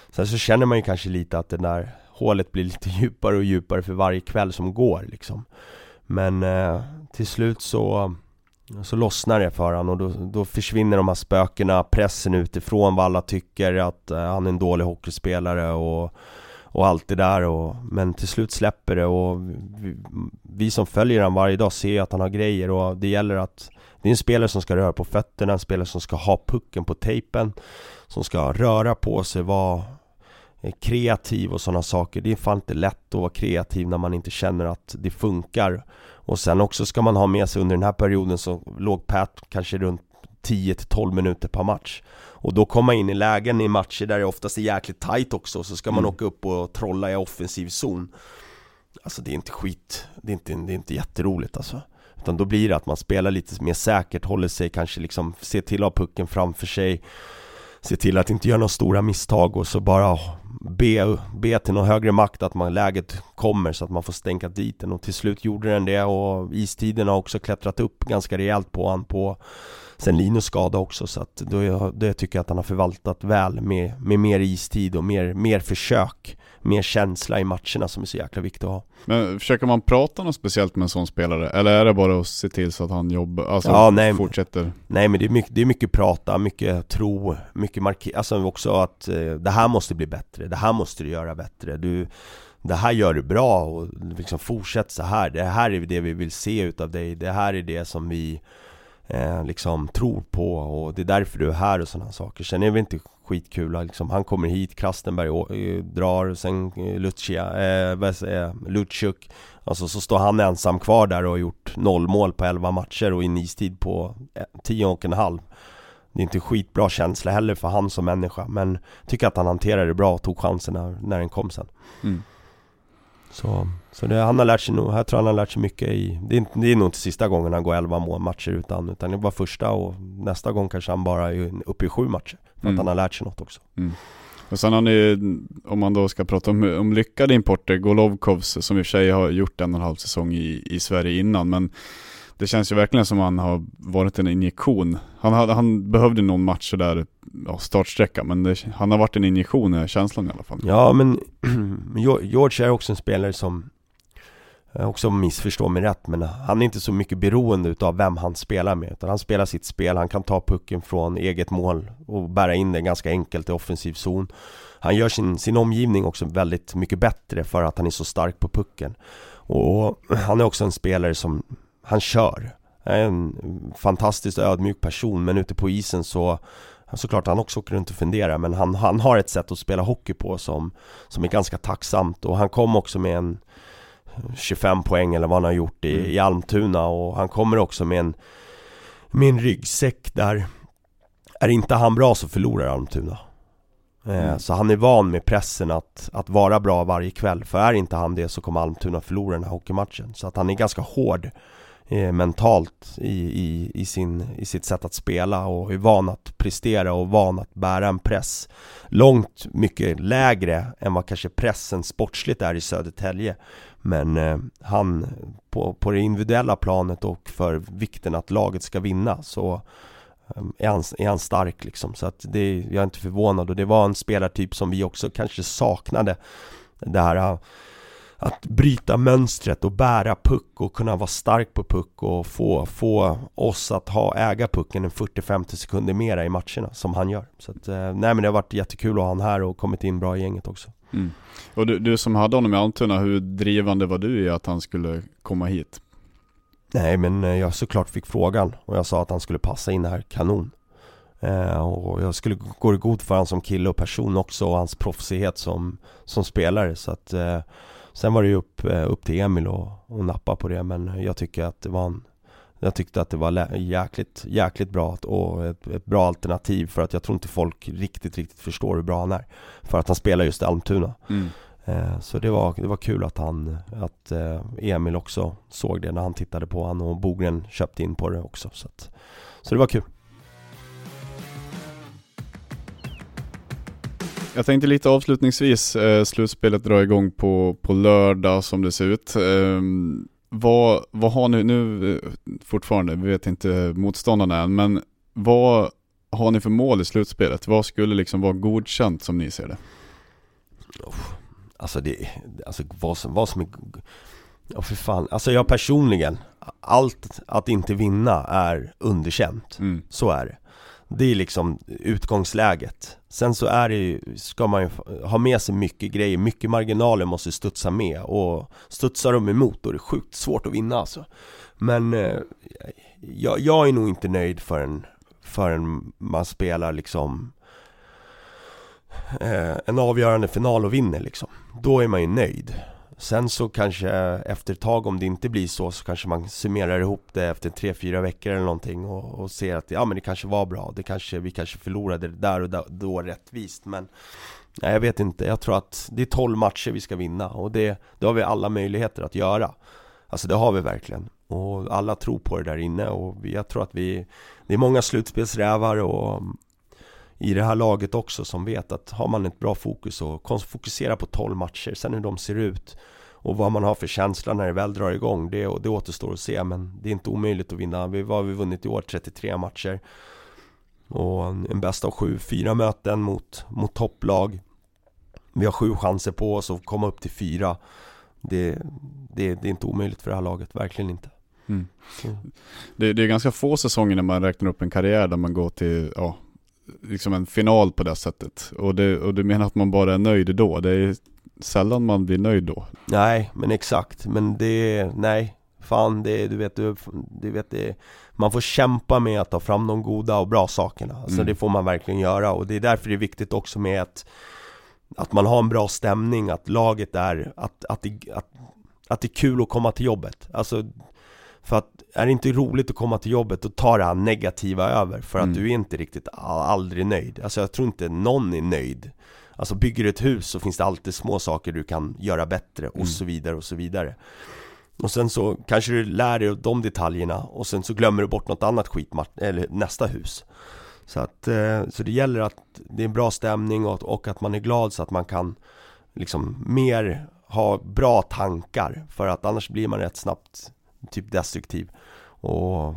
Sen så känner man ju kanske lite att den där hålet blir lite [LAUGHS] djupare och djupare för varje kväll som går liksom. Men eh, till slut så, så lossnar det för honom och då, då försvinner de här spökena, pressen utifrån vad alla tycker att eh, han är en dålig hockeyspelare och, och allt det där och, Men till slut släpper det och vi, vi som följer honom varje dag ser att han har grejer och det gäller att Det är en spelare som ska röra på fötterna, en spelare som ska ha pucken på tejpen Som ska röra på sig, vara kreativ och sådana saker. Det är fan inte lätt att vara kreativ när man inte känner att det funkar. Och sen också ska man ha med sig under den här perioden så låg Pat kanske runt 10-12 minuter per match. Och då komma in i lägen i matcher där det oftast är jäkligt tight också Så ska man mm. åka upp och trolla i offensiv zon. Alltså det är inte skit, det är inte, det är inte jätteroligt alltså. Utan då blir det att man spelar lite mer säkert, håller sig kanske liksom, ser till att ha pucken framför sig Se till att inte göra några stora misstag och så bara be, be till någon högre makt att man, läget kommer så att man får stänka dit den. Och till slut gjorde den det och istiden har också klättrat upp ganska rejält på han på Sen Linus skada också. Så att då, det tycker jag att han har förvaltat väl med, med mer istid och mer, mer försök. Mer känsla i matcherna som är så jäkla viktigt att ha Men försöker man prata något speciellt med en sån spelare? Eller är det bara att se till så att han jobbar, alltså ja, nej, fortsätter? Nej men det är mycket, det är mycket prata, mycket tro, mycket markera, alltså också att eh, det här måste bli bättre, det här måste du göra bättre du det här gör du bra och liksom fortsätt så här. Det här är det vi vill se utav dig. Det här är det som vi eh, liksom tror på och det är därför du är här och sådana saker. Sen är det inte skitkul liksom, han kommer hit, Krastenberg och, eh, drar, sen eh, Lucia, eh, säger Lutsjuk Alltså så står han ensam kvar där och har gjort noll mål på 11 matcher och en istid på 10 och en halv. Det är inte skitbra känsla heller för han som människa men Tycker att han hanterade det bra och tog chansen när, när den kom sen. Mm. Så, så det, han har lärt sig nog, jag tror han har lärt sig mycket i Det är, det är nog inte sista gången han går 11 mål matcher utan, utan det var första och nästa gång kanske han bara är uppe i sju matcher För mm. att han har lärt sig något också mm. Och sen har ni, om man då ska prata om, om lyckade importer, Golovkovs som i och för sig har gjort en och en halv säsong i, i Sverige innan, men det känns ju verkligen som han har varit en injektion. Han, hade, han behövde någon match där, ja, startsträcka, men det, han har varit en injektion är känslan i alla fall. Ja, men [CLEARS THROAT] George är också en spelare som Eh, också missförstå mig rätt men han är inte så mycket beroende utav vem han spelar med utan han spelar sitt spel, han kan ta pucken från eget mål och bära in den ganska enkelt i offensiv zon. Han gör sin, sin omgivning också väldigt mycket bättre för att han är så stark på pucken. Och han är också en spelare som, han kör. Är en fantastiskt ödmjuk person men ute på isen så Såklart han också åker runt och funderar men han, han har ett sätt att spela hockey på som, som är ganska tacksamt. Och han kom också med en 25 poäng eller vad han har gjort i, mm. i Almtuna. Och han kommer också med en med en ryggsäck där. Är inte han bra så förlorar Almtuna. Eh, mm. Så han är van med pressen att, att vara bra varje kväll. För är inte han det så kommer Almtuna förlora den här hockeymatchen. Så att han är ganska hård eh, mentalt i, i, i, sin, i sitt sätt att spela och är van att prestera och van att bära en press Långt mycket lägre än vad kanske pressen sportsligt är i Södertälje men eh, han, på, på det individuella planet och för vikten att laget ska vinna så eh, är han, är han stark liksom. Så att det, jag är inte förvånad och det var en spelartyp som vi också kanske saknade. Det här att bryta mönstret och bära puck och kunna vara stark på puck och få, få oss att ha, äga pucken en 40-50 sekunder mera i matcherna som han gör. Så att, nej men det har varit jättekul att ha han här och kommit in bra i gänget också. Mm. Och du, du som hade honom i Almtuna, hur drivande var du i att han skulle komma hit? Nej men eh, jag såklart fick frågan och jag sa att han skulle passa in här kanon eh, Och jag skulle gå i god för honom som kille och person också och hans proffsighet som, som spelare så att eh, Sen var det ju upp, eh, upp till Emil och, och nappa på det men jag tycker att det var en jag tyckte att det var jäkligt, jäkligt bra och ett, ett, bra alternativ för att jag tror inte folk riktigt, riktigt förstår hur bra han är. För att han spelar just i Almtuna. Mm. Eh, så det var, det var kul att han, att eh, Emil också såg det när han tittade på honom och Bogren köpte in på det också så, att, så det var kul Jag tänkte lite avslutningsvis, eh, slutspelet drar igång på, på lördag som det ser ut. Eh, vad, vad har ni nu, eh, fortfarande, vi vet inte motståndarna än, men vad har ni för mål i slutspelet? Vad skulle liksom vara godkänt som ni ser det? Alltså det, alltså vad som, vad som är Ja för fan, alltså jag personligen Allt att inte vinna är underkänt mm. Så är det det är liksom utgångsläget. Sen så är det ju, ska man ju ha med sig mycket grejer, mycket marginaler måste studsa med. Och studsar de emot då är det sjukt svårt att vinna alltså. Men eh, jag, jag, är nog inte nöjd förrän, förrän man spelar liksom eh, en avgörande final och vinner liksom. Då är man ju nöjd. Sen så kanske efter ett tag om det inte blir så så kanske man summerar ihop det efter tre fyra veckor eller någonting och, och ser att ja men det kanske var bra, det kanske, vi kanske förlorade det där och då rättvist men Nej jag vet inte, jag tror att det är 12 matcher vi ska vinna och det, det har vi alla möjligheter att göra. Alltså det har vi verkligen. Och alla tror på det där inne och jag tror att vi Det är många slutspelsrävar och i det här laget också som vet att har man ett bra fokus och fokusera på 12 matcher, sen hur de ser ut och vad man har för känsla när det väl drar igång, det, det återstår att se men det är inte omöjligt att vinna. Vi, vad har vi vunnit i år? 33 matcher och en bästa av sju, fyra möten mot, mot topplag Vi har sju chanser på oss att komma upp till fyra det, det, det är inte omöjligt för det här laget, verkligen inte mm. det, det, är ganska få säsonger när man räknar upp en karriär där man går till ja, liksom en final på det sättet. Och, det, och du menar att man bara är nöjd då? Det är sällan man blir nöjd då. Nej, men exakt. Men det, nej. Fan, det, du vet, du, du vet det, man får kämpa med att ta fram de goda och bra sakerna. Alltså Mm. det får man verkligen göra och det är därför det är viktigt också med att, att man har en bra stämning, att laget är, att, att, det, att, att det är kul att komma till jobbet. Alltså, för att är det inte roligt att komma till jobbet, då tar det här negativa över för att Mm. du är inte riktigt aldrig nöjd. Alltså jag tror inte någon är nöjd. Alltså bygger du ett hus så finns det alltid små saker du kan göra bättre och Mm. så vidare och så vidare. Och sen så kanske du lär dig de detaljerna och sen så glömmer du bort något annat skit, eller nästa hus. Så att, eh, så det gäller att det är en bra stämning och, och att man är glad så att man kan liksom mer ha bra tankar för att annars blir man rätt snabbt typ destruktiv. Och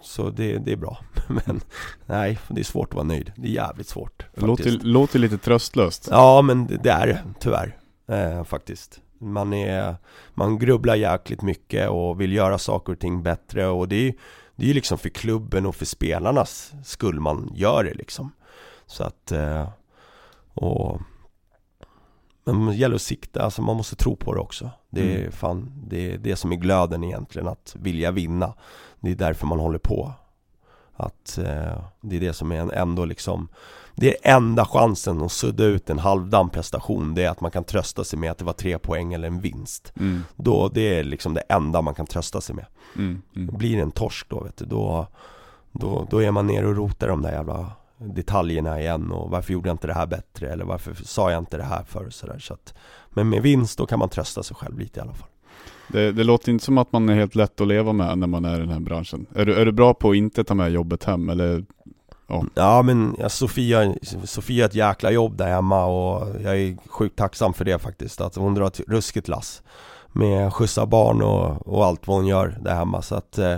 så det, det är bra. [LAUGHS] Men nej, det är svårt att vara nöjd. Det är jävligt svårt. Låter, låter lite tröstlöst. Ja men det, det är det, tyvärr. Eh, faktiskt. Man, är, man grubblar jäkligt mycket och vill göra saker och ting bättre och det är det är liksom för klubben och för spelarnas skull man gör det liksom. Så att, eh, och men det gäller att sikta, alltså man måste tro på det också. Det är Mm. fan, det är det som är glöden egentligen, att vilja vinna. Det är därför man håller på. Att eh, det är det som är en, ändå liksom Det är enda chansen att sudda ut en halvdan prestation Det är att man kan trösta sig med att det var tre poäng eller en vinst Mm, Då, det är liksom det enda man kan trösta sig med mm, mm. Blir det en torsk då vet du, då Då, då är man nere och rotar de där jävla detaljerna igen och varför gjorde jag inte det här bättre eller varför sa jag inte det här för och sådär så att Men med vinst då kan man trösta sig själv lite i alla fall Det, det låter inte som att man är helt lätt att leva med när man är i den här branschen. Är du, är du bra på att inte ta med jobbet hem eller? Ja men ja, Sofia, Sofia har ett jäkla jobb där hemma och jag är sjukt tacksam för det faktiskt Att hon drar ett ruskigt lass Med skjutsa barn och, och allt vad hon gör där hemma så att eh,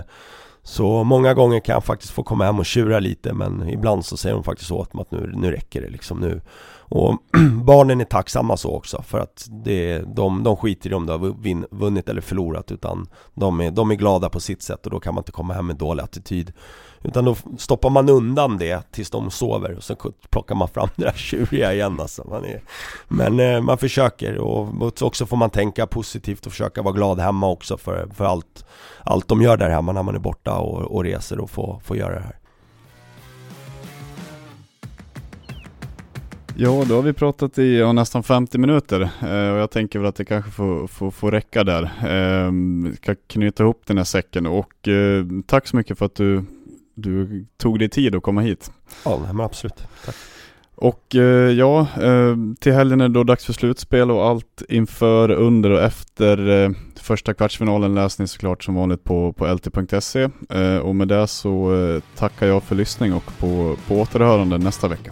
så många gånger kan jag faktiskt få komma hem och tjura lite men ibland så säger hon faktiskt åt mig att nu, nu räcker det liksom nu. Och [CLEARS THROAT] barnen är tacksamma så också för att det, de, de skiter i om du har vunnit eller förlorat utan de är, de är glada på sitt sätt och då kan man inte komma hem med dålig attityd utan då stoppar man undan det tills de sover och så plockar man fram [LAUGHS] det där tjuriga igen alltså. man är, Men eh, man försöker och också får man tänka positivt och försöka vara glad hemma också för, för allt Allt de gör där hemma när man är borta och, och reser och får, får göra det här Ja, då har vi pratat i ja, nästan 50 minuter eh, och jag tänker väl att det kanske får, får, får räcka där. Eh, vi ska knyta ihop den här säcken och eh, tack så mycket för att du, du tog dig tid att komma hit. Ja men absolut, tack Och eh, ja, eh, till helgen är det då dags för slutspel och allt inför, under och efter eh, första kvartsfinalen läser ni såklart som vanligt på, på lt.se. Och med det så tackar jag för lyssning och på, på återhörande nästa vecka.